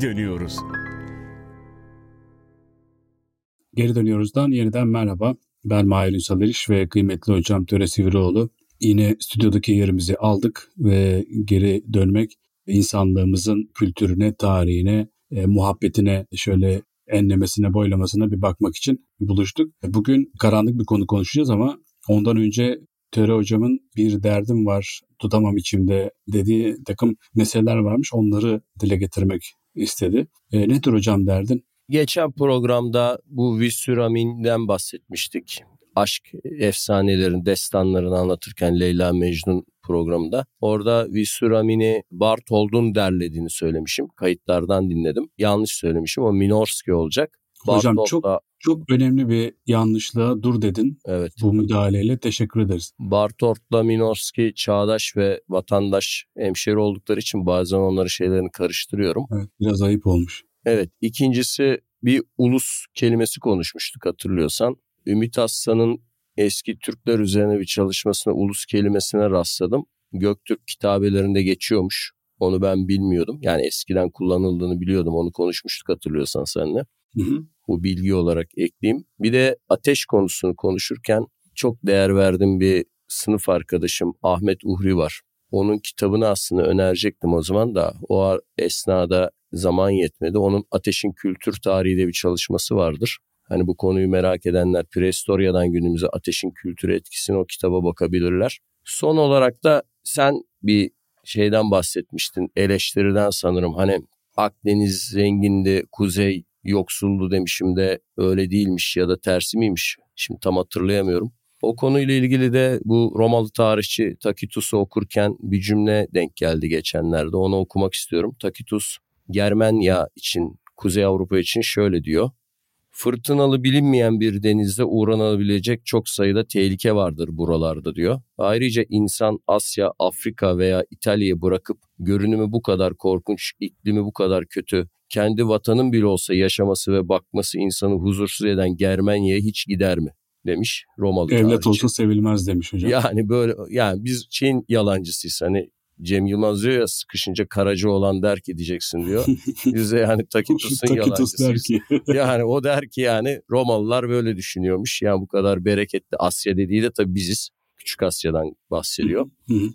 geri dönüyoruz. Geri dönüyoruzdan yeniden merhaba. Ben Mahir Ünsal Eriş ve kıymetli hocam Töre Sivrioğlu. Yine stüdyodaki yerimizi aldık ve geri dönmek insanlığımızın kültürüne, tarihine, e, muhabbetine şöyle enlemesine, boylamasına bir bakmak için buluştuk. Bugün karanlık bir konu konuşacağız ama ondan önce Töre hocamın bir derdim var, tutamam içimde dediği takım meseleler varmış. Onları dile getirmek istedi. E, nedir hocam derdin? Geçen programda bu Vissuramin'den bahsetmiştik. Aşk efsanelerin, destanlarını anlatırken Leyla Mecnun programında. Orada Vissuramin'i Bartold'un derlediğini söylemişim. Kayıtlardan dinledim. Yanlış söylemişim. O Minorski olacak. Hocam çok çok önemli bir yanlışlığa dur dedin. Evet. Bu müdahaleyle teşekkür ederiz. Bartolt'la Minorski çağdaş ve vatandaş hemşeri oldukları için bazen onları şeylerini karıştırıyorum. Evet, biraz ayıp olmuş. Evet. İkincisi bir ulus kelimesi konuşmuştuk hatırlıyorsan. Ümit Aslan'ın eski Türkler üzerine bir çalışmasına ulus kelimesine rastladım. Göktürk kitabelerinde geçiyormuş. Onu ben bilmiyordum. Yani eskiden kullanıldığını biliyordum. Onu konuşmuştuk hatırlıyorsan seninle. Hı hı. Bu bilgi olarak ekleyeyim. Bir de ateş konusunu konuşurken çok değer verdiğim bir sınıf arkadaşım Ahmet Uhri var. Onun kitabını aslında önerecektim o zaman da o esnada zaman yetmedi. Onun Ateşin Kültür Tarihi de bir çalışması vardır. Hani bu konuyu merak edenler Prehistorya'dan günümüze ateşin kültürü etkisini o kitaba bakabilirler. Son olarak da sen bir şeyden bahsetmiştin. Eleştiriden sanırım hani Akdeniz zengindi, kuzey yoksuldu demişim de öyle değilmiş ya da tersi miymiş? Şimdi tam hatırlayamıyorum. O konuyla ilgili de bu Romalı tarihçi Tacitus'u okurken bir cümle denk geldi geçenlerde. Onu okumak istiyorum. Tacitus Germanya için, Kuzey Avrupa için şöyle diyor. Fırtınalı bilinmeyen bir denizde uğranabilecek çok sayıda tehlike vardır buralarda diyor. Ayrıca insan Asya, Afrika veya İtalya'yı bırakıp görünümü bu kadar korkunç, iklimi bu kadar kötü, kendi vatanın bile olsa yaşaması ve bakması insanı huzursuz eden Germanya'ya hiç gider mi? demiş Romalı Devlet tarihçi. olsa sevilmez demiş hocam. Yani böyle yani biz şeyin yalancısıyız hani Cem Yılmaz diyor ya sıkışınca karacı olan der ki diyeceksin diyor. Biz de yani Takitus'un yalancısıyız. Yani o der ki yani Romalılar böyle düşünüyormuş. Yani bu kadar bereketli Asya dediği de tabii biziz. Küçük Asya'dan bahsediyor.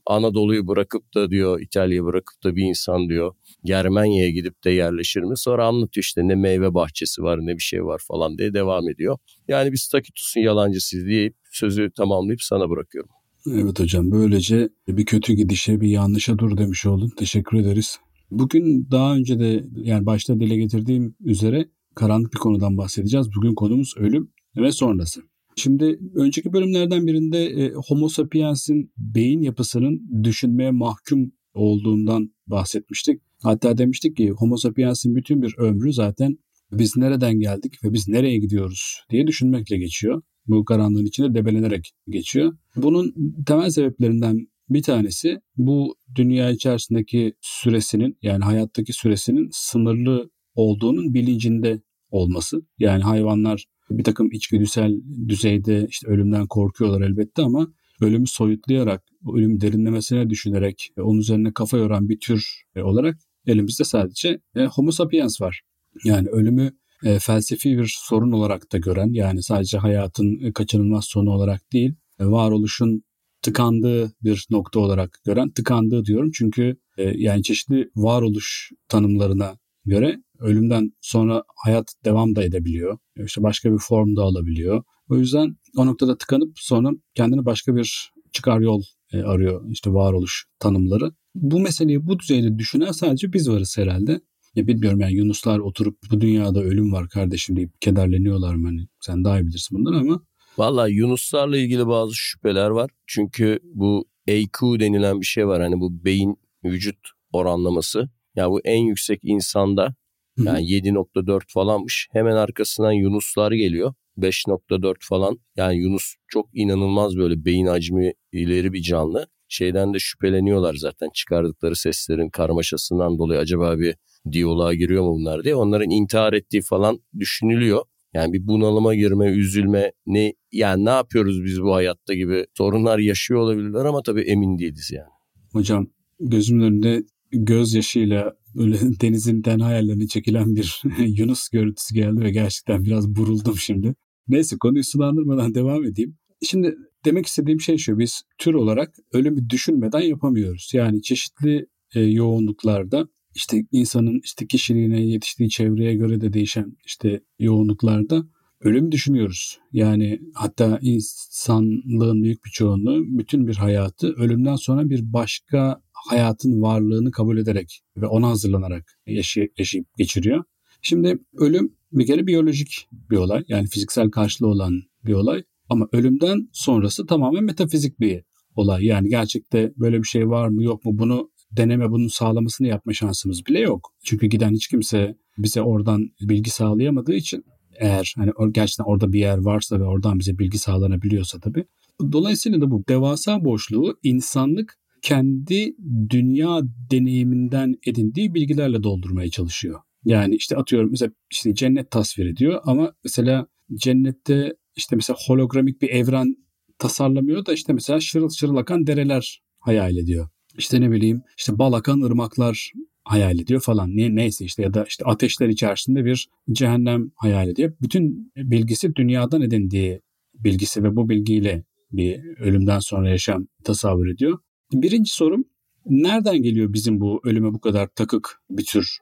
Anadolu'yu bırakıp da diyor İtalya'yı bırakıp da bir insan diyor Germanya'ya gidip de yerleşir mi? Sonra anlatıyor işte ne meyve bahçesi var ne bir şey var falan diye devam ediyor. Yani biz Takitus'un yalancısıyız deyip sözü tamamlayıp sana bırakıyorum. Evet hocam böylece bir kötü gidişe bir yanlışa dur demiş oldun. Teşekkür ederiz. Bugün daha önce de yani başta dile getirdiğim üzere karanlık bir konudan bahsedeceğiz. Bugün konumuz ölüm ve sonrası. Şimdi önceki bölümlerden birinde e, Homo sapiens'in beyin yapısının düşünmeye mahkum olduğundan bahsetmiştik. Hatta demiştik ki Homo sapiens'in bütün bir ömrü zaten biz nereden geldik ve biz nereye gidiyoruz diye düşünmekle geçiyor. Bu karanlığın içinde debelenerek geçiyor. Bunun temel sebeplerinden bir tanesi bu dünya içerisindeki süresinin yani hayattaki süresinin sınırlı olduğunun bilincinde olması. Yani hayvanlar bir takım içgüdüsel düzeyde işte ölümden korkuyorlar elbette ama ölümü soyutlayarak, ölüm derinlemesine düşünerek, onun üzerine kafa yoran bir tür olarak elimizde sadece e, Homo sapiens var. Yani ölümü e, felsefi bir sorun olarak da gören yani sadece hayatın kaçınılmaz sonu olarak değil e, varoluşun tıkandığı bir nokta olarak gören tıkandığı diyorum çünkü e, yani çeşitli varoluş tanımlarına göre ölümden sonra hayat devam da edebiliyor. İşte başka bir form da alabiliyor. O yüzden o noktada tıkanıp sonra kendini başka bir çıkar yol e, arıyor işte varoluş tanımları. Bu meseleyi bu düzeyde düşünen sadece biz varız herhalde. Ya bilmiyorum yani Yunuslar oturup bu dünyada ölüm var kardeşim deyip kederleniyorlar mı? Hani sen daha iyi bilirsin bundan ama. Valla Yunuslarla ilgili bazı şüpheler var. Çünkü bu EQ denilen bir şey var. Hani bu beyin vücut oranlaması. Ya yani bu en yüksek insanda yani 7.4 falanmış. Hemen arkasından Yunuslar geliyor. 5.4 falan. Yani Yunus çok inanılmaz böyle beyin hacmi ileri bir canlı. Şeyden de şüpheleniyorlar zaten çıkardıkları seslerin karmaşasından dolayı acaba bir diyaloğa giriyor mu bunlar diye. Onların intihar ettiği falan düşünülüyor. Yani bir bunalıma girme, üzülme, ne yani ne yapıyoruz biz bu hayatta gibi sorunlar yaşıyor olabilirler ama tabii emin değiliz yani. Hocam gözümün önünde gözyaşıyla böyle denizinden hayallerini çekilen bir Yunus görüntüsü geldi ve gerçekten biraz buruldum şimdi. Neyse konuyu sulandırmadan devam edeyim. Şimdi demek istediğim şey şu biz tür olarak ölümü düşünmeden yapamıyoruz. Yani çeşitli e, yoğunluklarda işte insanın işte kişiliğine, yetiştiği çevreye göre de değişen işte yoğunluklarda ölümü düşünüyoruz. Yani hatta insanlığın büyük bir çoğunluğu bütün bir hayatı ölümden sonra bir başka hayatın varlığını kabul ederek ve ona hazırlanarak yaşay- yaşayıp geçiriyor. Şimdi ölüm bir kere biyolojik bir olay. Yani fiziksel karşılığı olan bir olay. Ama ölümden sonrası tamamen metafizik bir olay. Yani gerçekte böyle bir şey var mı yok mu bunu deneme bunun sağlamasını yapma şansımız bile yok. Çünkü giden hiç kimse bize oradan bilgi sağlayamadığı için eğer hani gerçekten orada bir yer varsa ve oradan bize bilgi sağlanabiliyorsa tabii. Dolayısıyla da bu devasa boşluğu insanlık kendi dünya deneyiminden edindiği bilgilerle doldurmaya çalışıyor. Yani işte atıyorum mesela işte cennet tasvir ediyor ama mesela cennette işte mesela hologramik bir evren tasarlamıyor da işte mesela şırıl şırıl akan dereler hayal ediyor. İşte ne bileyim işte bal akan ırmaklar hayal ediyor falan. Ne, neyse işte ya da işte ateşler içerisinde bir cehennem hayal ediyor. Bütün bilgisi dünyadan edindiği bilgisi ve bu bilgiyle bir ölümden sonra yaşam tasavvur ediyor. Birinci sorum nereden geliyor bizim bu ölüme bu kadar takık bir tür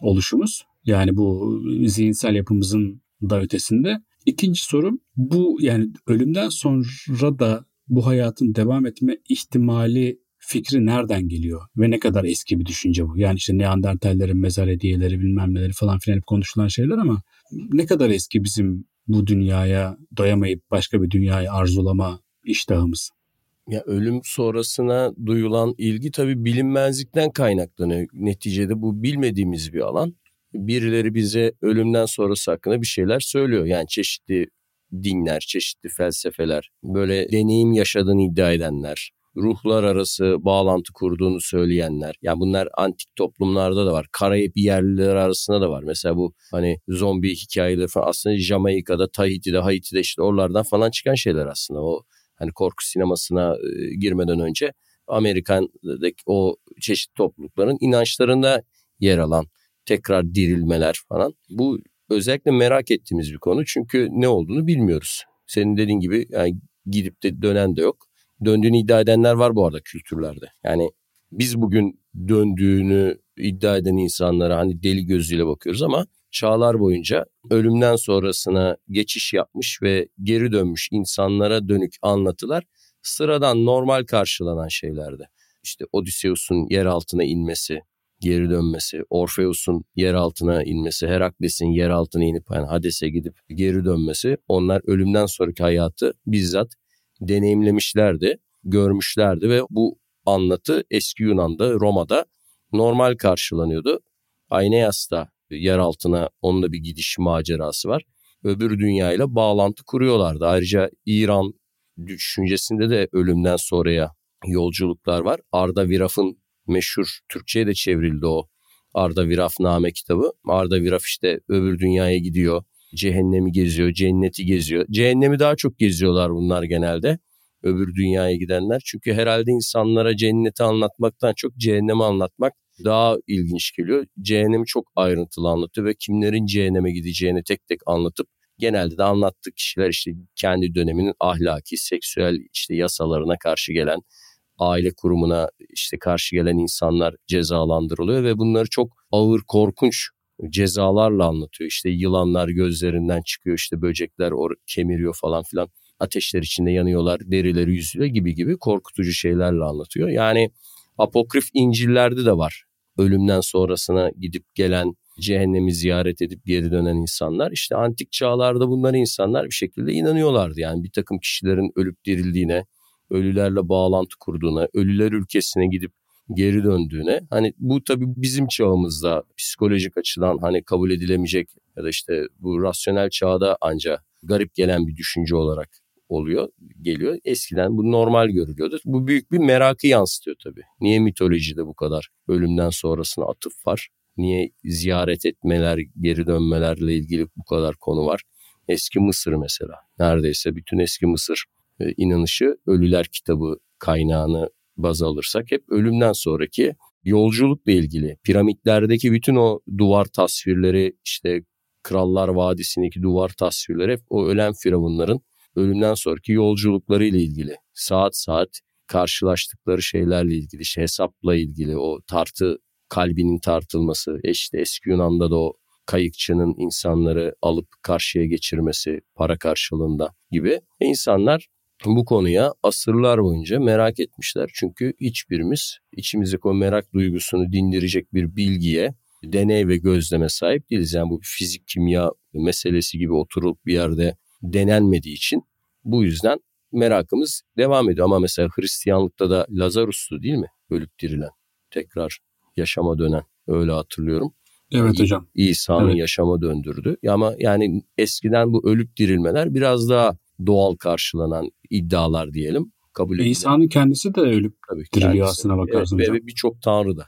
oluşumuz? Yani bu zihinsel yapımızın da ötesinde. İkinci sorum bu yani ölümden sonra da bu hayatın devam etme ihtimali fikri nereden geliyor ve ne kadar eski bir düşünce bu? Yani işte Neandertallerin mezar hediyeleri bilmem neleri falan filan hep konuşulan şeyler ama ne kadar eski bizim bu dünyaya doyamayıp başka bir dünyayı arzulama iştahımız? Ya ölüm sonrasına duyulan ilgi tabii bilinmezlikten kaynaklanıyor. Neticede bu bilmediğimiz bir alan. Birileri bize ölümden sonrası hakkında bir şeyler söylüyor. Yani çeşitli dinler, çeşitli felsefeler, böyle deneyim yaşadığını iddia edenler, ruhlar arası bağlantı kurduğunu söyleyenler. Yani bunlar antik toplumlarda da var. Karayip yerliler arasında da var. Mesela bu hani zombi hikayeleri falan aslında Jamaika'da, Tahiti'de, Haiti'de işte oralardan falan çıkan şeyler aslında. O hani korku sinemasına e, girmeden önce Amerikan'daki o çeşitli toplulukların inançlarında yer alan tekrar dirilmeler falan. Bu özellikle merak ettiğimiz bir konu çünkü ne olduğunu bilmiyoruz. Senin dediğin gibi yani gidip de dönen de yok. Döndüğünü iddia edenler var bu arada kültürlerde. Yani biz bugün döndüğünü iddia eden insanlara hani deli gözüyle bakıyoruz ama çağlar boyunca ölümden sonrasına geçiş yapmış ve geri dönmüş insanlara dönük anlatılar sıradan normal karşılanan şeylerdi. İşte Odysseus'un yer altına inmesi, geri dönmesi, Orpheus'un yer altına inmesi, Herakles'in yer altına inip yani Hades'e gidip geri dönmesi onlar ölümden sonraki hayatı bizzat deneyimlemişlerdi, görmüşlerdi ve bu anlatı eski Yunan'da, Roma'da normal karşılanıyordu. Aeneas'ta yer altına onun da bir gidiş macerası var. Öbür dünyayla bağlantı kuruyorlardı. Ayrıca İran düşüncesinde de ölümden sonraya yolculuklar var. Arda Viraf'ın meşhur Türkçe'ye de çevrildi o Arda Viraf Name kitabı. Arda Viraf işte öbür dünyaya gidiyor. Cehennemi geziyor, cenneti geziyor. Cehennemi daha çok geziyorlar bunlar genelde. Öbür dünyaya gidenler. Çünkü herhalde insanlara cenneti anlatmaktan çok cehennemi anlatmak daha ilginç geliyor. Cehennemi çok ayrıntılı anlatıyor ve kimlerin cehenneme gideceğini tek tek anlatıp genelde de anlattığı kişiler işte kendi döneminin ahlaki, seksüel işte yasalarına karşı gelen, aile kurumuna işte karşı gelen insanlar cezalandırılıyor ve bunları çok ağır, korkunç cezalarla anlatıyor. İşte yılanlar gözlerinden çıkıyor, işte böcekler or kemiriyor falan filan. Ateşler içinde yanıyorlar, derileri yüzüyor gibi gibi korkutucu şeylerle anlatıyor. Yani apokrif İncil'lerde de var. Ölümden sonrasına gidip gelen cehennemi ziyaret edip geri dönen insanlar. İşte antik çağlarda bunlar insanlar bir şekilde inanıyorlardı. Yani bir takım kişilerin ölüp dirildiğine, ölülerle bağlantı kurduğuna, ölüler ülkesine gidip geri döndüğüne. Hani bu tabii bizim çağımızda psikolojik açıdan hani kabul edilemeyecek ya da işte bu rasyonel çağda ancak garip gelen bir düşünce olarak oluyor, geliyor. Eskiden bu normal görülüyordu. Bu büyük bir merakı yansıtıyor tabii. Niye mitolojide bu kadar ölümden sonrasına atıf var? Niye ziyaret etmeler, geri dönmelerle ilgili bu kadar konu var? Eski Mısır mesela. Neredeyse bütün eski Mısır e, inanışı Ölüler kitabı kaynağını baz alırsak hep ölümden sonraki yolculukla ilgili. Piramitlerdeki bütün o duvar tasvirleri işte Krallar Vadisi'ndeki duvar tasvirleri hep o ölen firavunların ölümden sonraki yolculukları ile ilgili. Saat saat karşılaştıkları şeylerle ilgili, işte hesapla ilgili o tartı kalbinin tartılması, işte eski Yunan'da da o kayıkçının insanları alıp karşıya geçirmesi para karşılığında gibi insanlar bu konuya asırlar boyunca merak etmişler. Çünkü hiçbirimiz içimizdeki o merak duygusunu dindirecek bir bilgiye, deney ve gözleme sahip değiliz. Yani bu fizik kimya meselesi gibi oturup bir yerde denenmediği için bu yüzden merakımız devam ediyor. Ama mesela Hristiyanlıkta da Lazarus'tu değil mi? Ölüp dirilen, tekrar yaşama dönen öyle hatırlıyorum. Evet hocam. İsa'nın evet. yaşama döndürdü. Ama yani eskiden bu ölüp dirilmeler biraz daha doğal karşılanan iddialar diyelim. Kabul. İsa'nın kendisi de ölüp Tabii diriliyor kendisi. aslına bakarsın. Evet, ve birçok tanrı da.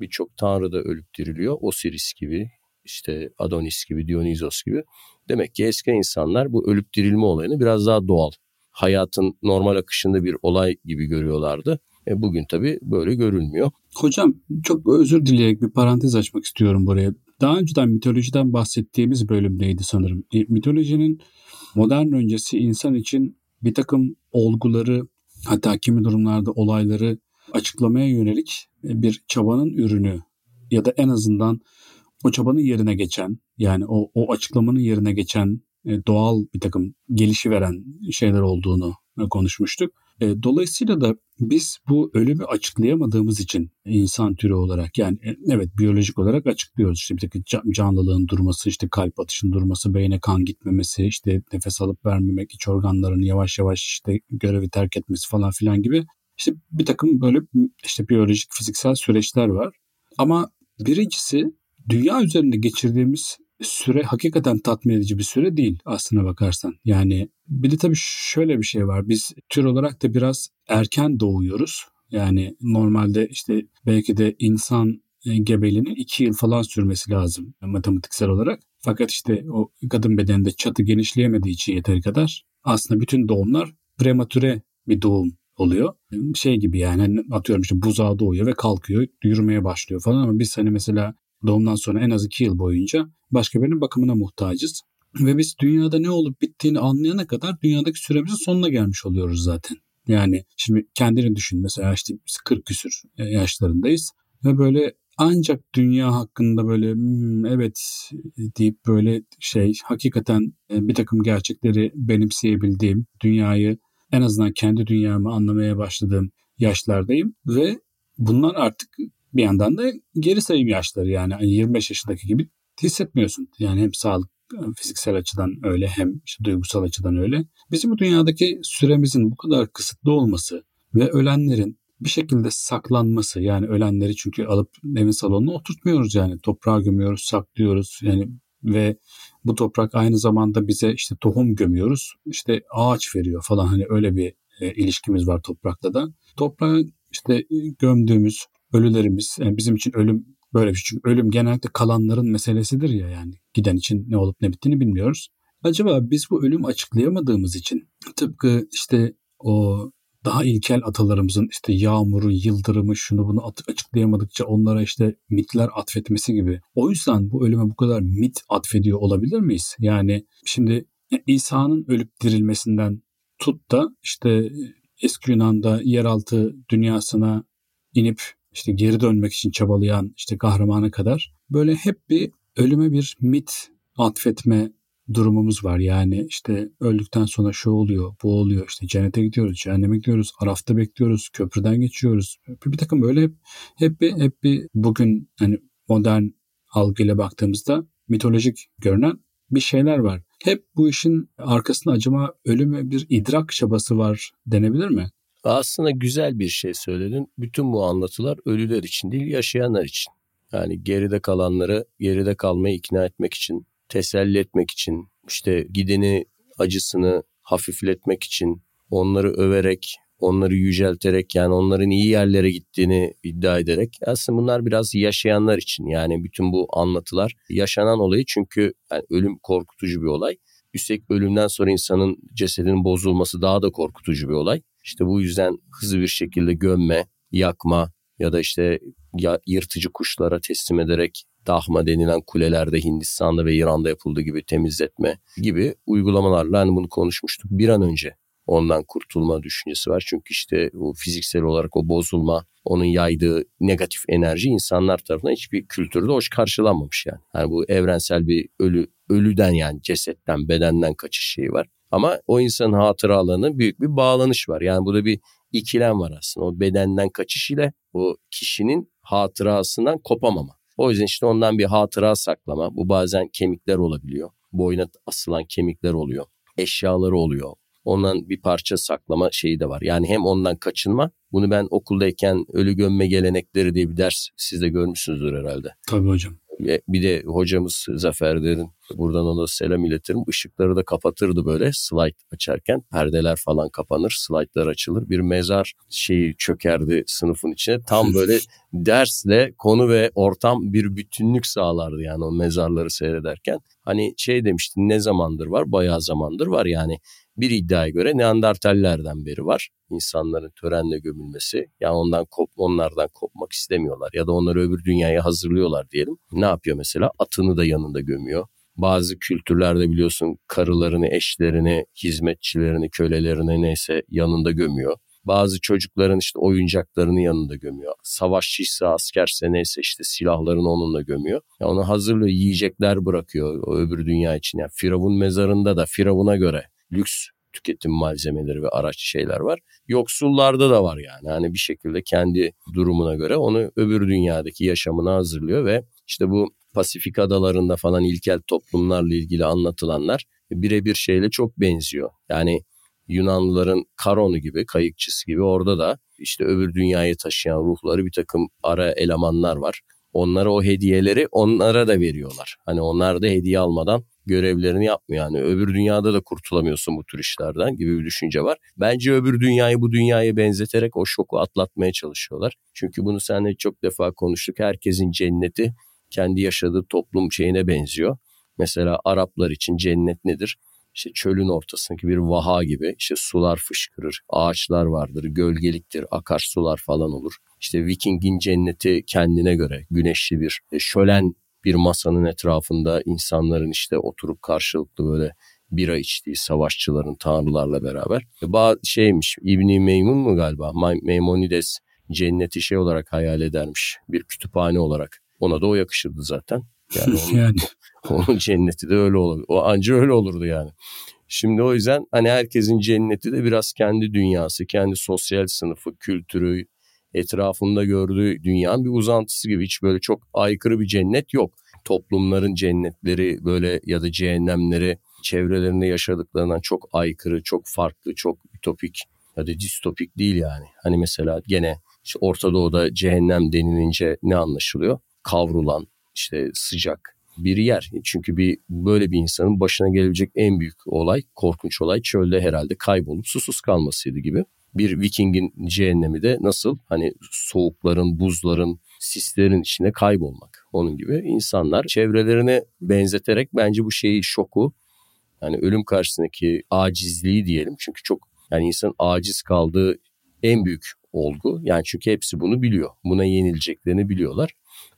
Birçok tanrı da ölüp diriliyor. Osiris gibi, işte Adonis gibi, Dionysos gibi. Demek ki eski insanlar bu ölüp dirilme olayını biraz daha doğal. Hayatın normal akışında bir olay gibi görüyorlardı. E bugün tabii böyle görülmüyor. Hocam çok özür dileyerek bir parantez açmak istiyorum buraya. Daha önceden mitolojiden bahsettiğimiz bölümdeydi sanırım. E, mitolojinin modern öncesi insan için bir takım olguları hatta kimi durumlarda olayları açıklamaya yönelik bir çabanın ürünü ya da en azından o çabanın yerine geçen yani o, o açıklamanın yerine geçen e, doğal bir takım gelişi veren şeyler olduğunu konuşmuştuk. E, dolayısıyla da biz bu ölümü açıklayamadığımız için insan türü olarak yani e, evet biyolojik olarak açıklıyoruz. İşte bir takım canlılığın durması, işte kalp atışının durması, beyne kan gitmemesi, işte nefes alıp vermemek, iç organların yavaş yavaş işte görevi terk etmesi falan filan gibi işte bir takım böyle işte biyolojik, fiziksel süreçler var. Ama birincisi dünya üzerinde geçirdiğimiz süre hakikaten tatmin edici bir süre değil aslına bakarsan. Yani bir de tabii şöyle bir şey var. Biz tür olarak da biraz erken doğuyoruz. Yani normalde işte belki de insan e, gebeliğinin iki yıl falan sürmesi lazım matematiksel olarak. Fakat işte o kadın bedeninde çatı genişleyemediği için yeteri kadar aslında bütün doğumlar prematüre bir doğum oluyor. Şey gibi yani hani atıyorum işte buzağı doğuyor ve kalkıyor, yürümeye başlıyor falan ama biz hani mesela doğumdan sonra en az iki yıl boyunca başka birinin bakımına muhtacız. Ve biz dünyada ne olup bittiğini anlayana kadar dünyadaki süremizin sonuna gelmiş oluyoruz zaten. Yani şimdi kendini düşün mesela işte biz 40 küsür yaşlarındayız ve böyle ancak dünya hakkında böyle hmm, evet deyip böyle şey hakikaten e, bir takım gerçekleri benimseyebildiğim, dünyayı en azından kendi dünyamı anlamaya başladığım yaşlardayım ve bunlar artık bir yandan da geri sayım yaşları yani 25 yaşındaki gibi hissetmiyorsun. Yani hem sağlık fiziksel açıdan öyle hem işte duygusal açıdan öyle. Bizim bu dünyadaki süremizin bu kadar kısıtlı olması ve ölenlerin bir şekilde saklanması yani ölenleri çünkü alıp evin salonuna oturtmuyoruz yani toprağa gömüyoruz, saklıyoruz yani ve bu toprak aynı zamanda bize işte tohum gömüyoruz, işte ağaç veriyor falan hani öyle bir e, ilişkimiz var toprakla da. Toprağı işte gömdüğümüz ölülerimiz yani bizim için ölüm böyle bir şey. Çünkü ölüm genellikle kalanların meselesidir ya yani. Giden için ne olup ne bittiğini bilmiyoruz. Acaba biz bu ölüm açıklayamadığımız için tıpkı işte o daha ilkel atalarımızın işte yağmuru, yıldırımı, şunu bunu açıklayamadıkça onlara işte mitler atfetmesi gibi. O yüzden bu ölüme bu kadar mit atfediyor olabilir miyiz? Yani şimdi İsa'nın ölüp dirilmesinden tut da işte eski Yunan'da yeraltı dünyasına inip işte geri dönmek için çabalayan işte kahramana kadar böyle hep bir ölüme bir mit atfetme durumumuz var. Yani işte öldükten sonra şu oluyor, bu oluyor. İşte cennete gidiyoruz, cehenneme gidiyoruz, arafta bekliyoruz, köprüden geçiyoruz. Bir, bir takım böyle hep hep bir hep bir bugün hani modern algıyla baktığımızda mitolojik görünen bir şeyler var. Hep bu işin arkasında acaba ölüme bir idrak çabası var denebilir mi? Aslında güzel bir şey söyledin. Bütün bu anlatılar ölüler için değil, yaşayanlar için. Yani geride kalanları geride kalmayı ikna etmek için, teselli etmek için, işte gideni acısını hafifletmek için, onları överek, onları yücelterek yani onların iyi yerlere gittiğini iddia ederek aslında bunlar biraz yaşayanlar için yani bütün bu anlatılar yaşanan olayı çünkü yani ölüm korkutucu bir olay. Üstelik ölümden sonra insanın cesedinin bozulması daha da korkutucu bir olay. İşte bu yüzden hızlı bir şekilde gömme, yakma ya da işte yırtıcı kuşlara teslim ederek Dahma denilen kulelerde Hindistan'da ve İran'da yapıldığı gibi temizletme gibi uygulamalarla hani bunu konuşmuştuk. Bir an önce ondan kurtulma düşüncesi var. Çünkü işte o fiziksel olarak o bozulma, onun yaydığı negatif enerji insanlar tarafından hiçbir kültürde hoş karşılanmamış yani. Yani bu evrensel bir ölü ölüden yani cesetten, bedenden kaçış şeyi var. Ama o insanın hatıralarına büyük bir bağlanış var. Yani burada bir ikilem var aslında. O bedenden kaçış ile o kişinin hatırasından kopamama. O yüzden işte ondan bir hatıra saklama. Bu bazen kemikler olabiliyor. Boyuna asılan kemikler oluyor. Eşyaları oluyor. Ondan bir parça saklama şeyi de var. Yani hem ondan kaçınma. Bunu ben okuldayken ölü gömme gelenekleri diye bir ders siz de görmüşsünüzdür herhalde. Tabii hocam. Bir de hocamız Zafer Derin buradan ona selam iletirim. Işıkları da kapatırdı böyle slide açarken. Perdeler falan kapanır, slaytlar açılır. Bir mezar şeyi çökerdi sınıfın içine. Tam böyle dersle konu ve ortam bir bütünlük sağlardı yani o mezarları seyrederken. Hani şey demişti ne zamandır var? Bayağı zamandır var yani. Bir iddiaya göre Neandertallerden beri var insanların törenle gömülmesi. Yani ondan kop, onlardan kopmak istemiyorlar ya da onları öbür dünyaya hazırlıyorlar diyelim. Ne yapıyor mesela? Atını da yanında gömüyor. Bazı kültürlerde biliyorsun karılarını, eşlerini, hizmetçilerini, kölelerini neyse yanında gömüyor. Bazı çocukların işte oyuncaklarını yanında gömüyor. Savaşçıysa, askerse neyse işte silahlarını onunla gömüyor. Yani onu hazırlıyor, yiyecekler bırakıyor o öbür dünya için. Yani Firavun mezarında da Firavun'a göre lüks tüketim malzemeleri ve araç şeyler var. Yoksullarda da var yani. Hani bir şekilde kendi durumuna göre onu öbür dünyadaki yaşamına hazırlıyor ve işte bu Pasifik adalarında falan ilkel toplumlarla ilgili anlatılanlar birebir şeyle çok benziyor. Yani Yunanlıların Karonu gibi, kayıkçısı gibi orada da işte öbür dünyayı taşıyan ruhları bir takım ara elemanlar var. Onlara o hediyeleri onlara da veriyorlar. Hani onlar da hediye almadan görevlerini yapmıyor. Yani öbür dünyada da kurtulamıyorsun bu tür işlerden gibi bir düşünce var. Bence öbür dünyayı bu dünyaya benzeterek o şoku atlatmaya çalışıyorlar. Çünkü bunu seninle çok defa konuştuk. Herkesin cenneti kendi yaşadığı toplum şeyine benziyor. Mesela Araplar için cennet nedir? İşte çölün ortasındaki bir vaha gibi işte sular fışkırır, ağaçlar vardır, gölgeliktir, akarsular falan olur. İşte Viking'in cenneti kendine göre güneşli bir e, şölen bir masanın etrafında insanların işte oturup karşılıklı böyle bira içtiği savaşçıların tanrılarla beraber. Bazı şeymiş İbni Meymun mu galiba? Maimonides cenneti şey olarak hayal edermiş. Bir kütüphane olarak. Ona da o yakışırdı zaten. Yani onun, yani. onun cenneti de öyle olur. O anca öyle olurdu yani. Şimdi o yüzden hani herkesin cenneti de biraz kendi dünyası, kendi sosyal sınıfı, kültürü, etrafında gördüğü dünyanın bir uzantısı gibi. Hiç böyle çok aykırı bir cennet yok. Toplumların cennetleri böyle ya da cehennemleri çevrelerinde yaşadıklarından çok aykırı, çok farklı, çok ütopik ya da distopik değil yani. Hani mesela gene işte Orta Doğu'da cehennem denilince ne anlaşılıyor? Kavrulan, işte sıcak bir yer. Çünkü bir böyle bir insanın başına gelebilecek en büyük olay, korkunç olay çölde herhalde kaybolup susuz kalmasıydı gibi. Bir Viking'in cehennemi de nasıl hani soğukların, buzların, sislerin içine kaybolmak. Onun gibi insanlar çevrelerine benzeterek bence bu şeyi şoku yani ölüm karşısındaki acizliği diyelim. Çünkü çok yani insan aciz kaldığı en büyük olgu. Yani çünkü hepsi bunu biliyor. Buna yenileceklerini biliyorlar.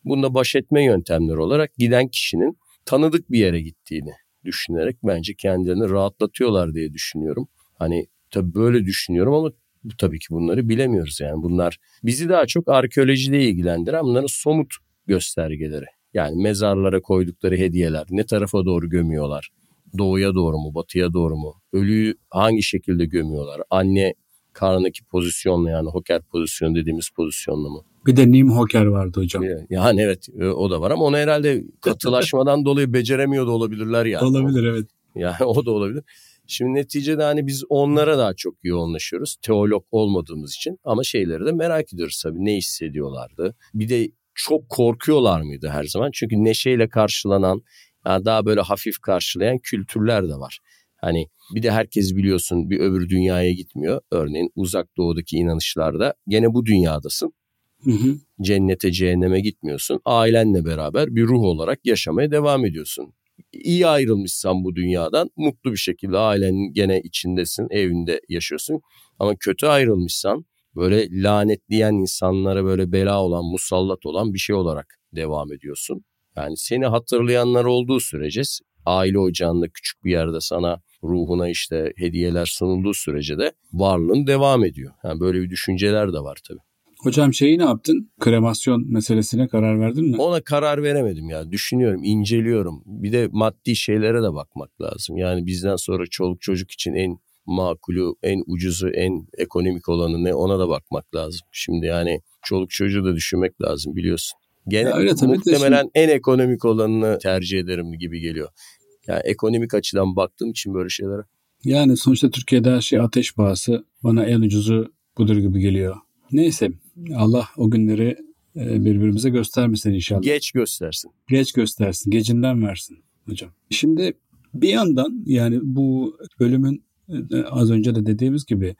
Bununla baş etme yöntemleri olarak giden kişinin tanıdık bir yere gittiğini düşünerek bence kendilerini rahatlatıyorlar diye düşünüyorum. Hani tabii böyle düşünüyorum ama tabii ki bunları bilemiyoruz yani. Bunlar bizi daha çok arkeolojide ilgilendiren bunların somut göstergeleri. Yani mezarlara koydukları hediyeler, ne tarafa doğru gömüyorlar? Doğuya doğru mu, batıya doğru mu? Ölüyü hangi şekilde gömüyorlar? Anne karnındaki pozisyonla yani hoker pozisyonu dediğimiz pozisyonla mı? Bir de Nim Hoker vardı hocam. Yani evet e, o da var ama onu herhalde katılaşmadan dolayı beceremiyor da olabilirler yani. Olabilir evet. Yani o da olabilir. Şimdi neticede hani biz onlara daha çok yoğunlaşıyoruz. Teolog olmadığımız için ama şeyleri de merak ediyoruz tabii. Ne hissediyorlardı? Bir de çok korkuyorlar mıydı her zaman? Çünkü neşeyle karşılanan, yani daha böyle hafif karşılayan kültürler de var. Hani bir de herkes biliyorsun bir öbür dünyaya gitmiyor. Örneğin uzak doğudaki inanışlarda gene bu dünyadasın. Hı hı. Cennete cehenneme gitmiyorsun. Ailenle beraber bir ruh olarak yaşamaya devam ediyorsun. İyi ayrılmışsan bu dünyadan mutlu bir şekilde ailenin gene içindesin, evinde yaşıyorsun. Ama kötü ayrılmışsan böyle lanetleyen insanlara böyle bela olan, musallat olan bir şey olarak devam ediyorsun. Yani seni hatırlayanlar olduğu sürece aile ocağında küçük bir yerde sana ruhuna işte hediyeler sunulduğu sürece de varlığın devam ediyor. Yani böyle bir düşünceler de var tabii. Hocam şeyi ne yaptın? Kremasyon meselesine karar verdin mi? Ona karar veremedim ya. Düşünüyorum, inceliyorum. Bir de maddi şeylere de bakmak lazım. Yani bizden sonra çoluk çocuk için en makulü, en ucuzu, en ekonomik olanı ne ona da bakmak lazım. Şimdi yani çoluk çocuğu da düşünmek lazım biliyorsun. Gene ya öyle, tabii muhtemelen şimdi... en ekonomik olanını tercih ederim gibi geliyor. Yani ekonomik açıdan baktığım için böyle şeylere. Yani sonuçta Türkiye'de her şey ateş pahası. Bana en ucuzu budur gibi geliyor. Neyse Allah o günleri e, birbirimize göstermesin inşallah. Geç göstersin. Geç göstersin. Gecinden versin hocam. Şimdi bir yandan yani bu ölümün e, az önce de dediğimiz gibi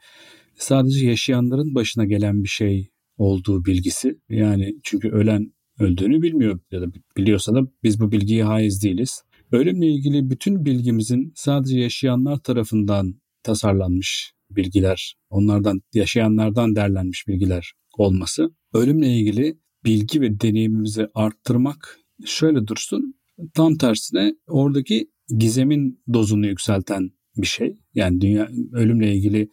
sadece yaşayanların başına gelen bir şey olduğu bilgisi. Yani çünkü ölen öldüğünü bilmiyor ya da biliyorsa da biz bu bilgiye haiz değiliz. Ölümle ilgili bütün bilgimizin sadece yaşayanlar tarafından tasarlanmış bilgiler, onlardan yaşayanlardan derlenmiş bilgiler olması. Ölümle ilgili bilgi ve deneyimimizi arttırmak şöyle dursun. Tam tersine oradaki gizemin dozunu yükselten bir şey. Yani dünya ölümle ilgili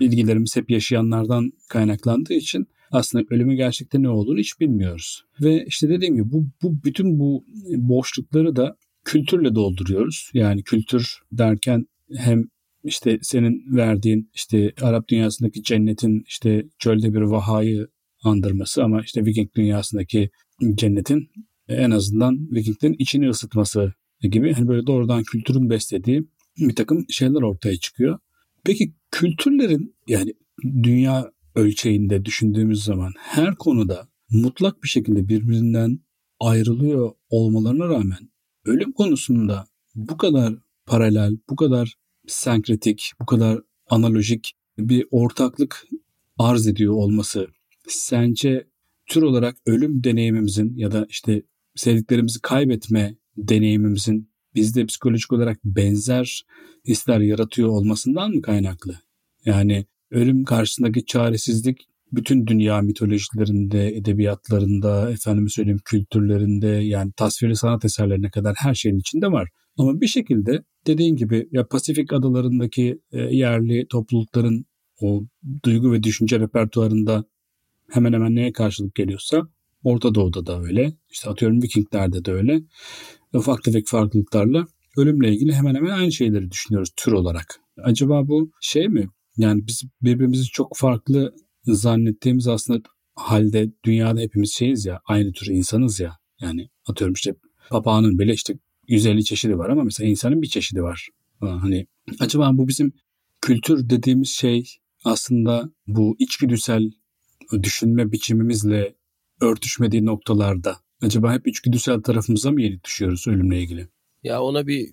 bilgilerimiz hep yaşayanlardan kaynaklandığı için aslında ölümün gerçekten ne olduğunu hiç bilmiyoruz. Ve işte dediğim gibi bu, bu bütün bu boşlukları da kültürle dolduruyoruz. Yani kültür derken hem işte senin verdiğin işte Arap dünyasındaki cennetin işte çölde bir vahayı andırması ama işte Viking dünyasındaki cennetin en azından Vikinglerin içini ısıtması gibi hani böyle doğrudan kültürün beslediği bir takım şeyler ortaya çıkıyor. Peki kültürlerin yani dünya ölçeğinde düşündüğümüz zaman her konuda mutlak bir şekilde birbirinden ayrılıyor olmalarına rağmen ölüm konusunda bu kadar paralel, bu kadar senkretik, bu kadar analojik bir ortaklık arz ediyor olması sence tür olarak ölüm deneyimimizin ya da işte sevdiklerimizi kaybetme deneyimimizin bizde psikolojik olarak benzer hisler yaratıyor olmasından mı kaynaklı? Yani ölüm karşısındaki çaresizlik bütün dünya mitolojilerinde, edebiyatlarında, efendim söyleyeyim kültürlerinde yani tasvirli sanat eserlerine kadar her şeyin içinde var. Ama bir şekilde dediğin gibi ya Pasifik adalarındaki e, yerli toplulukların o duygu ve düşünce repertuarında hemen hemen neye karşılık geliyorsa Orta Doğu'da da öyle. İşte atıyorum Vikinglerde de öyle. Ufak tefek farklılıklarla ölümle ilgili hemen hemen aynı şeyleri düşünüyoruz tür olarak. Acaba bu şey mi? Yani biz birbirimizi çok farklı zannettiğimiz aslında halde dünyada hepimiz şeyiz ya aynı tür insanız ya. Yani atıyorum işte papağanın bile işte 150 çeşidi var ama mesela insanın bir çeşidi var. Hani acaba bu bizim kültür dediğimiz şey aslında bu içgüdüsel düşünme biçimimizle örtüşmediği noktalarda acaba hep içgüdüsel tarafımıza mı yenik düşüyoruz ölümle ilgili? Ya ona bir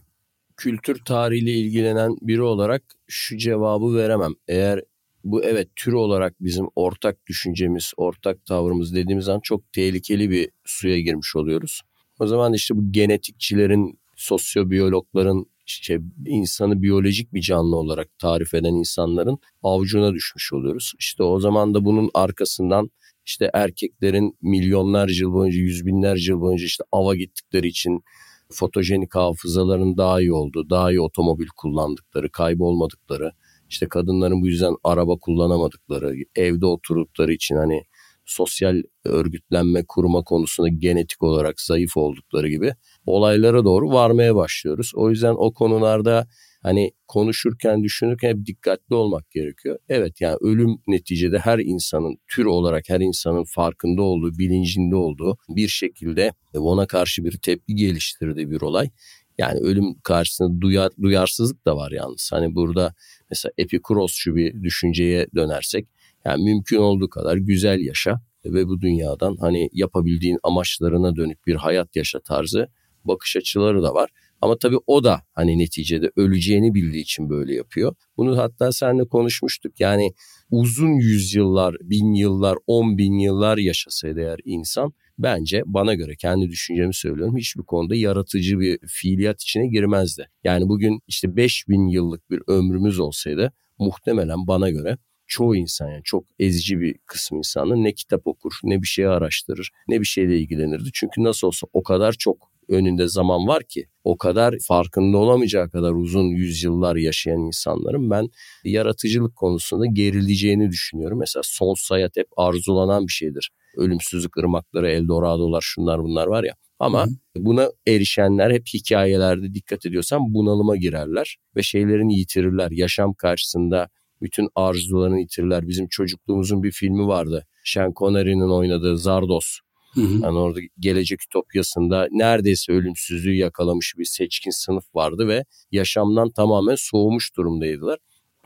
kültür tarihiyle ilgilenen biri olarak şu cevabı veremem. Eğer bu evet tür olarak bizim ortak düşüncemiz, ortak tavrımız dediğimiz an çok tehlikeli bir suya girmiş oluyoruz. O zaman işte bu genetikçilerin, sosyobiyologların, işte insanı biyolojik bir canlı olarak tarif eden insanların avucuna düşmüş oluyoruz. İşte o zaman da bunun arkasından işte erkeklerin milyonlarca yıl boyunca, yüz binlerce yıl boyunca işte ava gittikleri için fotojenik hafızaların daha iyi olduğu, daha iyi otomobil kullandıkları, kaybolmadıkları, işte kadınların bu yüzden araba kullanamadıkları, evde oturdukları için hani sosyal örgütlenme kurma konusunda genetik olarak zayıf oldukları gibi olaylara doğru varmaya başlıyoruz. O yüzden o konularda hani konuşurken, düşünürken hep dikkatli olmak gerekiyor. Evet yani ölüm neticede her insanın tür olarak her insanın farkında olduğu, bilincinde olduğu bir şekilde ona karşı bir tepki geliştirdiği bir olay. Yani ölüm karşısında duyar, duyarsızlık da var yalnız. Hani burada mesela Epikurosçu bir düşünceye dönersek yani mümkün olduğu kadar güzel yaşa ve bu dünyadan hani yapabildiğin amaçlarına dönük bir hayat yaşa tarzı bakış açıları da var. Ama tabii o da hani neticede öleceğini bildiği için böyle yapıyor. Bunu hatta seninle konuşmuştuk. Yani uzun yüzyıllar, bin yıllar, on bin yıllar yaşasaydı eğer insan bence bana göre kendi düşüncemi söylüyorum hiçbir konuda yaratıcı bir fiiliyat içine girmezdi. Yani bugün işte 5000 yıllık bir ömrümüz olsaydı muhtemelen bana göre çoğu insan yani çok ezici bir kısım insanın ne kitap okur, ne bir şey araştırır, ne bir şeyle ilgilenirdi. Çünkü nasıl olsa o kadar çok önünde zaman var ki o kadar farkında olamayacağı kadar uzun yüzyıllar yaşayan insanların ben yaratıcılık konusunda gerileceğini düşünüyorum. Mesela sonsuz hayat hep arzulanan bir şeydir. Ölümsüzlük ırmakları, Eldorado'lar şunlar bunlar var ya. Ama Hı. buna erişenler hep hikayelerde dikkat ediyorsan bunalıma girerler ve şeylerini yitirirler. Yaşam karşısında bütün arzularını yitirirler. Bizim çocukluğumuzun bir filmi vardı. Sean Connery'nin oynadığı Zardos. Hı hı. Yani orada gelecek ütopyasında neredeyse ölümsüzlüğü yakalamış bir seçkin sınıf vardı ve yaşamdan tamamen soğumuş durumdaydılar.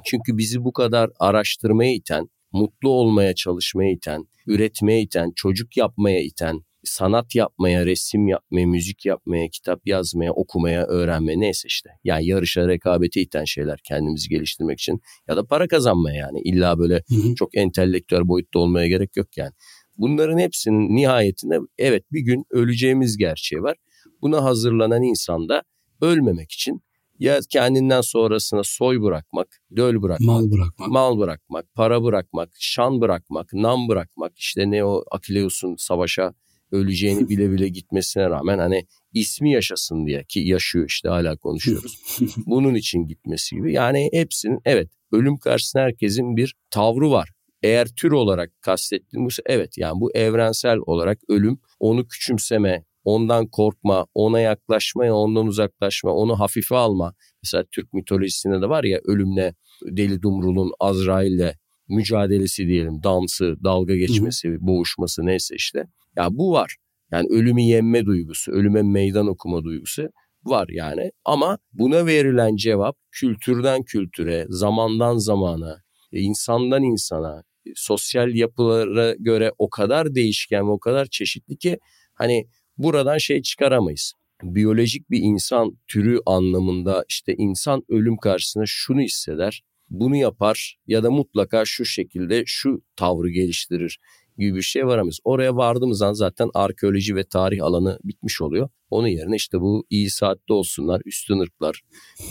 Çünkü bizi bu kadar araştırmaya iten, mutlu olmaya çalışmaya iten, üretmeye iten, çocuk yapmaya iten, sanat yapmaya, resim yapmaya, müzik yapmaya, kitap yazmaya, okumaya, öğrenmeye neyse işte. Yani yarışa, rekabete iten şeyler kendimizi geliştirmek için ya da para kazanmaya yani. illa böyle hı hı. çok entelektüel boyutta olmaya gerek yok yani. Bunların hepsinin nihayetinde evet bir gün öleceğimiz gerçeği var. Buna hazırlanan insan da ölmemek için ya kendinden sonrasına soy bırakmak, döl bırakmak, mal bırakmak, mal bırakmak, para bırakmak, şan bırakmak, nam bırakmak, işte ne o Akileus'un savaşa öleceğini bile bile gitmesine rağmen hani ismi yaşasın diye ki yaşıyor işte hala konuşuyoruz. Bunun için gitmesi gibi. Yani hepsinin evet ölüm karşısında herkesin bir tavrı var. Eğer tür olarak kastettiğimiz evet yani bu evrensel olarak ölüm onu küçümseme, ondan korkma, ona yaklaşma ya ondan uzaklaşma, onu hafife alma. Mesela Türk mitolojisinde de var ya ölümle Deli Dumrul'un Azrail'le mücadelesi diyelim, dansı, dalga geçmesi, boğuşması neyse işte. Ya bu var. Yani ölümü yenme duygusu, ölüme meydan okuma duygusu var yani. Ama buna verilen cevap kültürden kültüre, zamandan zamana, e, insandan insana, e, sosyal yapılara göre o kadar değişken ve o kadar çeşitli ki hani buradan şey çıkaramayız. Biyolojik bir insan türü anlamında işte insan ölüm karşısında şunu hisseder, bunu yapar ya da mutlaka şu şekilde şu tavrı geliştirir gibi bir şey varamayız. Oraya vardığımız an zaten arkeoloji ve tarih alanı bitmiş oluyor. Onun yerine işte bu iyi saatte olsunlar, üstün ırklar,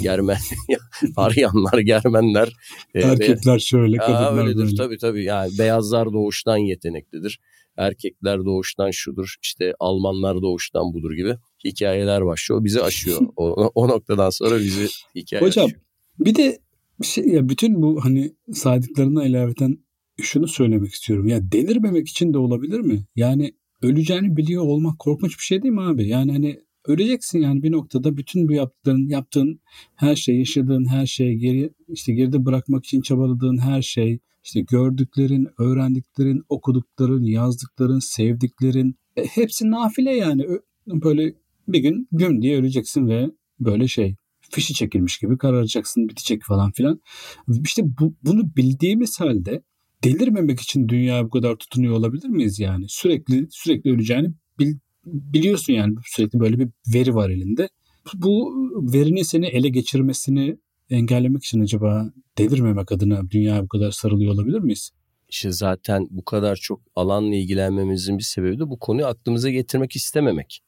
Germen, Aryanlar, Germenler. E, Erkekler şöyle, kadınlar Aa, öyledir, böyle. Tabii tabii yani beyazlar doğuştan yeteneklidir. Erkekler doğuştan şudur, işte Almanlar doğuştan budur gibi hikayeler başlıyor. Bizi aşıyor. o, o noktadan sonra bizi hikaye Hocam aşıyor. bir de şey ya bütün bu hani saydıklarına ilaveten şunu söylemek istiyorum. Ya delirmemek için de olabilir mi? Yani öleceğini biliyor olmak korkunç bir şey değil mi abi? Yani hani öleceksin yani bir noktada bütün bu yaptığın yaptığın her şey, yaşadığın her şey, geri işte geride bırakmak için çabaladığın her şey, işte gördüklerin, öğrendiklerin, okudukların, yazdıkların, sevdiklerin e, hepsi nafile yani. Böyle bir gün güm diye öleceksin ve böyle şey fişi çekilmiş gibi kararacaksın bitecek falan filan. İşte bu, bunu bildiğimiz halde delirmemek için dünya bu kadar tutunuyor olabilir miyiz yani? Sürekli sürekli öleceğini bil, biliyorsun yani sürekli böyle bir veri var elinde. Bu verinin seni ele geçirmesini engellemek için acaba delirmemek adına dünya bu kadar sarılıyor olabilir miyiz? İşte zaten bu kadar çok alanla ilgilenmemizin bir sebebi de bu konuyu aklımıza getirmek istememek.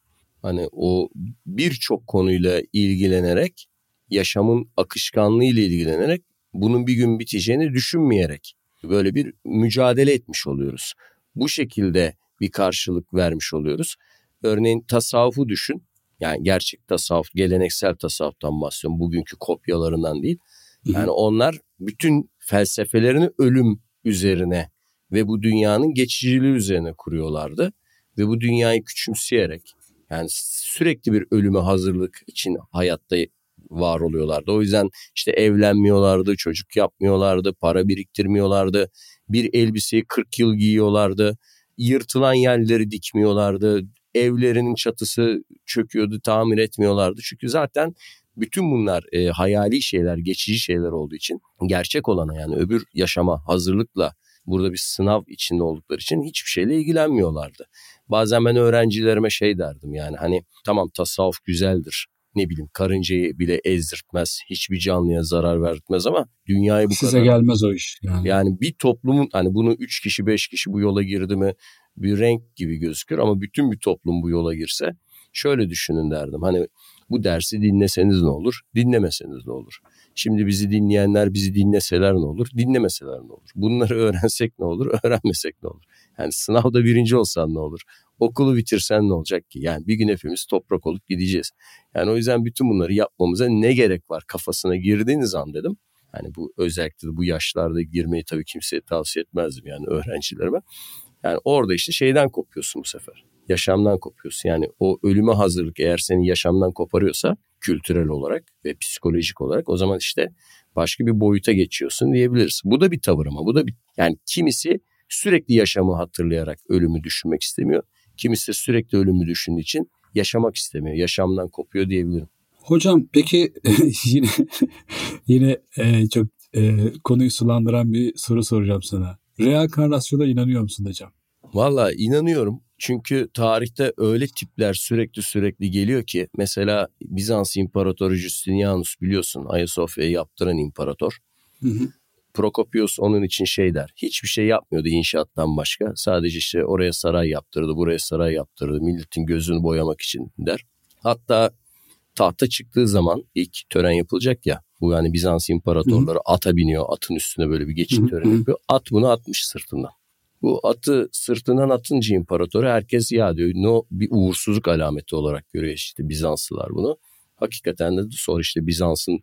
Hani o birçok konuyla ilgilenerek, yaşamın akışkanlığı ile ilgilenerek bunun bir gün biteceğini düşünmeyerek böyle bir mücadele etmiş oluyoruz. Bu şekilde bir karşılık vermiş oluyoruz. Örneğin tasavvufu düşün. Yani gerçek tasavvuf, geleneksel tasavvuftan bahsediyorum. Bugünkü kopyalarından değil. Yani onlar bütün felsefelerini ölüm üzerine ve bu dünyanın geçiciliği üzerine kuruyorlardı. Ve bu dünyayı küçümseyerek yani sürekli bir ölüme hazırlık için hayatta var oluyorlardı. O yüzden işte evlenmiyorlardı, çocuk yapmıyorlardı, para biriktirmiyorlardı. Bir elbiseyi 40 yıl giyiyorlardı. Yırtılan yerleri dikmiyorlardı. Evlerinin çatısı çöküyordu, tamir etmiyorlardı. Çünkü zaten bütün bunlar e, hayali şeyler, geçici şeyler olduğu için gerçek olana yani öbür yaşama hazırlıkla burada bir sınav içinde oldukları için hiçbir şeyle ilgilenmiyorlardı. Bazen ben öğrencilerime şey derdim yani hani tamam tasavvuf güzeldir ne bileyim karıncayı bile ezdirtmez. Hiçbir canlıya zarar vermez ama dünyayı bu Size kadar... gelmez o iş. Yani. yani bir toplumun hani bunu üç kişi beş kişi bu yola girdi mi bir renk gibi gözükür ama bütün bir toplum bu yola girse şöyle düşünün derdim. Hani bu dersi dinleseniz ne olur, dinlemeseniz ne olur? Şimdi bizi dinleyenler bizi dinleseler ne olur, dinlemeseler ne olur? Bunları öğrensek ne olur, öğrenmesek ne olur? Yani sınavda birinci olsan ne olur? Okulu bitirsen ne olacak ki? Yani bir gün hepimiz toprak olup gideceğiz. Yani o yüzden bütün bunları yapmamıza ne gerek var kafasına girdiğiniz an dedim. Yani bu özellikle bu yaşlarda girmeyi tabii kimseye tavsiye etmezdim yani öğrencilerime. Yani orada işte şeyden kopuyorsun bu sefer. Yaşamdan kopuyorsun. Yani o ölüme hazırlık eğer seni yaşamdan koparıyorsa kültürel olarak ve psikolojik olarak o zaman işte başka bir boyuta geçiyorsun diyebiliriz. Bu da bir tavır ama bu da bir yani kimisi sürekli yaşamı hatırlayarak ölümü düşünmek istemiyor. Kimisi de sürekli ölümü düşündüğü için yaşamak istemiyor. Yaşamdan kopuyor diyebilirim. Hocam peki yine yine e, çok e, konuyu sulandıran bir soru soracağım sana. Reenkarnasyona inanıyor musun hocam? Valla inanıyorum. Çünkü tarihte öyle tipler sürekli sürekli geliyor ki mesela Bizans İmparatoru Justinianus biliyorsun Ayasofya'yı yaptıran imparator. Hı hı. Prokopius onun için şey der. Hiçbir şey yapmıyordu inşaattan başka. Sadece işte oraya saray yaptırdı, buraya saray yaptırdı. Milletin gözünü boyamak için der. Hatta tahta çıktığı zaman ilk tören yapılacak ya. Bu yani Bizans imparatorları Hı-hı. ata biniyor. Atın üstüne böyle bir geçit töreni yapıyor. At bunu atmış sırtından. Bu atı sırtından atınca imparatoru herkes ya diyor no bir uğursuzluk alameti olarak görüyor işte Bizanslılar bunu. Hakikaten de sonra işte Bizans'ın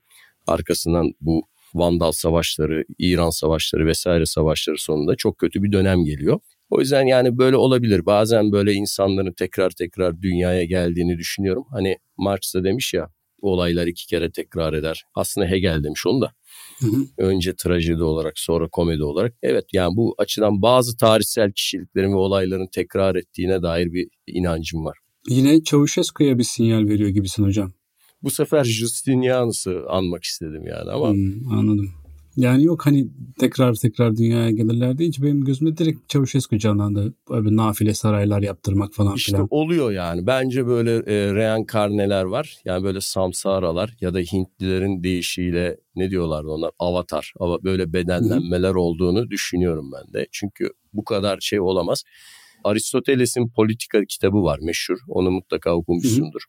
arkasından bu Vandal savaşları, İran savaşları vesaire savaşları sonunda çok kötü bir dönem geliyor. O yüzden yani böyle olabilir. Bazen böyle insanların tekrar tekrar dünyaya geldiğini düşünüyorum. Hani Marx da demiş ya olaylar iki kere tekrar eder. Aslında Hegel demiş onu da. Hı hı. Önce trajedi olarak sonra komedi olarak. Evet yani bu açıdan bazı tarihsel kişiliklerin ve olayların tekrar ettiğine dair bir inancım var. Yine Çavuşescu'ya bir sinyal veriyor gibisin hocam. Bu sefer Justinianus'ı anmak istedim yani ama. Hmm, anladım. Yani yok hani tekrar tekrar dünyaya gelirler deyince benim gözüme direkt Çavuşescu canlandı. Böyle nafile saraylar yaptırmak falan işte filan. İşte oluyor yani. Bence böyle e, reenkarneler var. Yani böyle samsaralar ya da Hintlilerin deyişiyle ne diyorlardı onlar? Avatar. Böyle bedenlenmeler Hı-hı. olduğunu düşünüyorum ben de. Çünkü bu kadar şey olamaz. Aristoteles'in politika kitabı var meşhur. Onu mutlaka okumuşsundur.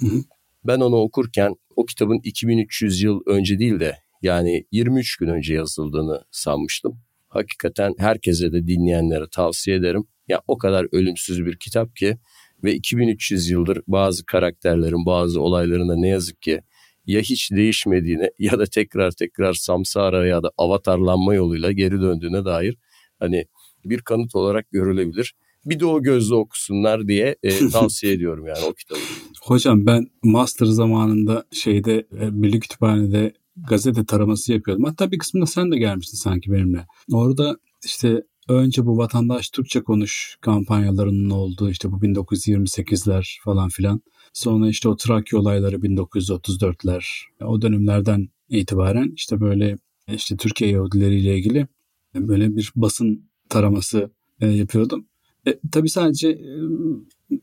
Hı hı. Ben onu okurken o kitabın 2300 yıl önce değil de yani 23 gün önce yazıldığını sanmıştım. Hakikaten herkese de dinleyenlere tavsiye ederim. Ya o kadar ölümsüz bir kitap ki ve 2300 yıldır bazı karakterlerin, bazı olaylarında ne yazık ki ya hiç değişmediğine ya da tekrar tekrar samsara ya da avatarlanma yoluyla geri döndüğüne dair hani bir kanıt olarak görülebilir. Bir de o gözle okusunlar diye e, tavsiye ediyorum yani o kitabı. Hocam ben master zamanında şeyde e, Milli Kütüphane'de gazete taraması yapıyordum. Hatta bir kısmında sen de gelmiştin sanki benimle. Orada işte önce bu vatandaş Türkçe konuş kampanyalarının olduğu işte bu 1928'ler falan filan. Sonra işte o Trakya olayları 1934'ler. O dönemlerden itibaren işte böyle işte Türkiye Yahudileriyle ilgili böyle bir basın taraması e, yapıyordum. E, tabii sadece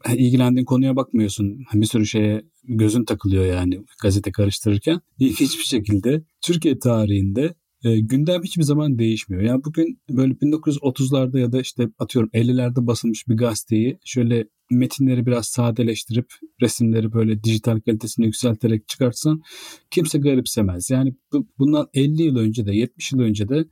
e, ilgilendiğin konuya bakmıyorsun. Bir sürü şeye gözün takılıyor yani gazete karıştırırken. İlginç bir şekilde Türkiye tarihinde e, gündem hiçbir zaman değişmiyor. Yani bugün böyle 1930'larda ya da işte atıyorum 50'lerde basılmış bir gazeteyi şöyle metinleri biraz sadeleştirip resimleri böyle dijital kalitesini yükselterek çıkartsan kimse garipsemez. Yani bu, bundan 50 yıl önce de 70 yıl önce de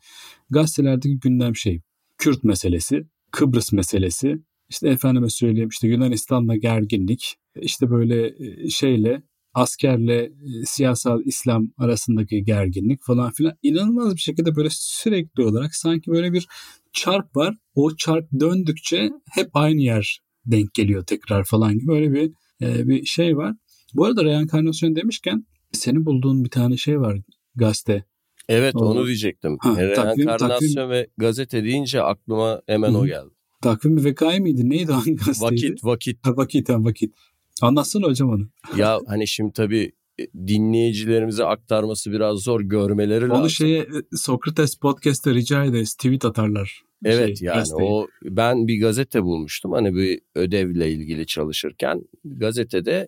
gazetelerdeki gündem şey Kürt meselesi, Kıbrıs meselesi, işte efendime söyleyeyim işte Yunanistan'la gerginlik, işte böyle e, şeyle askerle e, siyasal İslam arasındaki gerginlik falan filan inanılmaz bir şekilde böyle sürekli olarak sanki böyle bir çark var. O çark döndükçe hep aynı yer denk geliyor tekrar falan gibi böyle bir e, bir şey var. Bu arada reenkarnasyon demişken senin bulduğun bir tane şey var gazete. Evet o, onu diyecektim. Ha, Reenkarnasyon takvim, ve gazete deyince aklıma hemen hı. o geldi. Takvim Vekai miydi? Neydi hangi gazeteydi? Vakit, vakit. Ha, vakit, ha, vakit. Anlatsana hocam onu. ya hani şimdi tabii e, dinleyicilerimize aktarması biraz zor görmeleri onu lazım. Onu şeye e, Sokrates Podcast'ta rica ederiz tweet atarlar. Evet şey, yani gazeteyi. o ben bir gazete bulmuştum hani bir ödevle ilgili çalışırken gazetede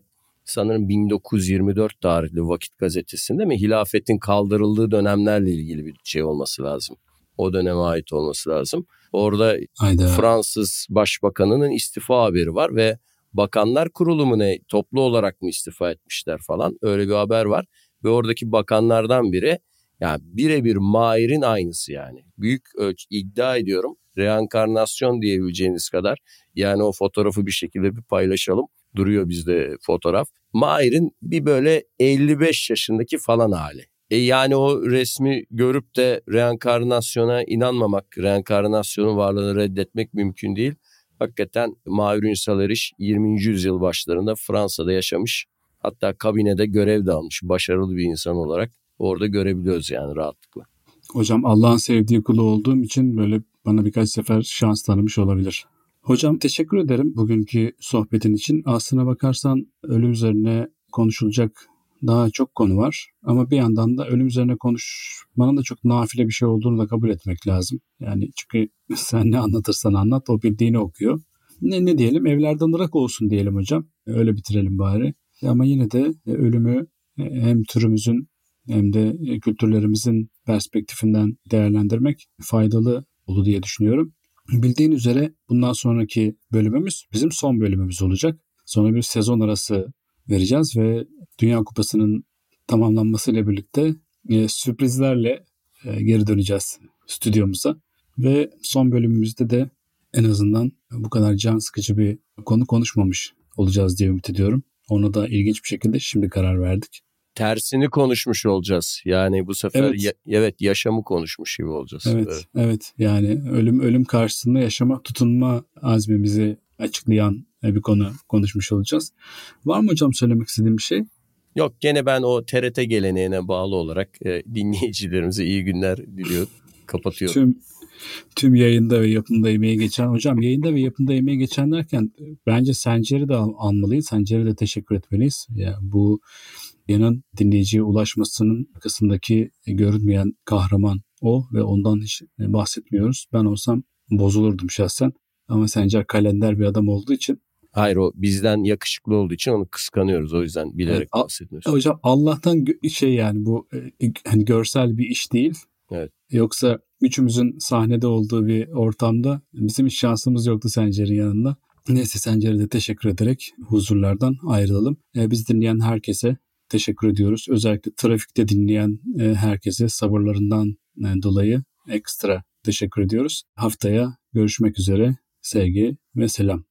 sanırım 1924 tarihli Vakit gazetesinde mi hilafetin kaldırıldığı dönemlerle ilgili bir şey olması lazım. O döneme ait olması lazım. Orada Hayda. Fransız başbakanının istifa haberi var ve Bakanlar Kurulu mu ne toplu olarak mı istifa etmişler falan öyle bir haber var. ve oradaki bakanlardan biri yani birebir Mahir'in aynısı yani. Büyük ölç iddia ediyorum reenkarnasyon diyebileceğiniz kadar yani o fotoğrafı bir şekilde bir paylaşalım. Duruyor bizde fotoğraf. Mahir'in bir böyle 55 yaşındaki falan hali. E yani o resmi görüp de reenkarnasyona inanmamak, reenkarnasyonun varlığını reddetmek mümkün değil. Hakikaten Mahir Ünsal Eriş 20. yüzyıl başlarında Fransa'da yaşamış. Hatta kabinede görev de almış. Başarılı bir insan olarak orada görebiliyoruz yani rahatlıkla. Hocam Allah'ın sevdiği kulu olduğum için böyle bana birkaç sefer şans tanımış olabilir. Hocam teşekkür ederim bugünkü sohbetin için. Aslına bakarsan ölüm üzerine konuşulacak daha çok konu var. Ama bir yandan da ölüm üzerine konuşmanın da çok nafile bir şey olduğunu da kabul etmek lazım. Yani çünkü sen ne anlatırsan anlat o bildiğini okuyor. Ne, ne diyelim evlerden ırak olsun diyelim hocam. Öyle bitirelim bari. Ama yine de ölümü hem türümüzün hem de kültürlerimizin perspektifinden değerlendirmek faydalı olur diye düşünüyorum. Bildiğin üzere bundan sonraki bölümümüz bizim son bölümümüz olacak. Sonra bir sezon arası vereceğiz ve Dünya Kupası'nın tamamlanmasıyla birlikte e, sürprizlerle e, geri döneceğiz stüdyomuza. Ve son bölümümüzde de en azından bu kadar can sıkıcı bir konu konuşmamış olacağız diye ümit ediyorum. Ona da ilginç bir şekilde şimdi karar verdik. Tersini konuşmuş olacağız. Yani bu sefer evet, ya, evet yaşamı konuşmuş gibi olacağız. Evet, evet, evet. Yani ölüm ölüm karşısında yaşama tutunma azmimizi açıklayan bir konu konuşmuş olacağız. Var mı hocam söylemek istediğim bir şey? Yok gene ben o TRT geleneğine bağlı olarak e, dinleyicilerimize iyi günler diliyorum. Kapatıyorum. Tüm tüm yayında ve yapımda emeği geçen hocam yayında ve yapımda emeği geçen derken bence Sencer'i de al, almalıyız. Sencer'e de teşekkür etmeliyiz. Ya yani bu yayının dinleyiciye ulaşmasının arkasındaki görünmeyen kahraman o ve ondan hiç bahsetmiyoruz. Ben olsam bozulurdum şahsen. Ama Sencer kalender bir adam olduğu için Hayır o bizden yakışıklı olduğu için onu kıskanıyoruz. O yüzden bilerek evet, bahsetmiyoruz. Hocam Allah'tan şey yani bu e, hani görsel bir iş değil. Evet. Yoksa üçümüzün sahnede olduğu bir ortamda bizim hiç şansımız yoktu Sencer'in yanında. Neyse Sencer'e de teşekkür ederek huzurlardan ayrılalım. Ee, biz dinleyen herkese teşekkür ediyoruz. Özellikle trafikte dinleyen e, herkese sabırlarından e, dolayı ekstra teşekkür ediyoruz. Haftaya görüşmek üzere. Sevgi ve selam.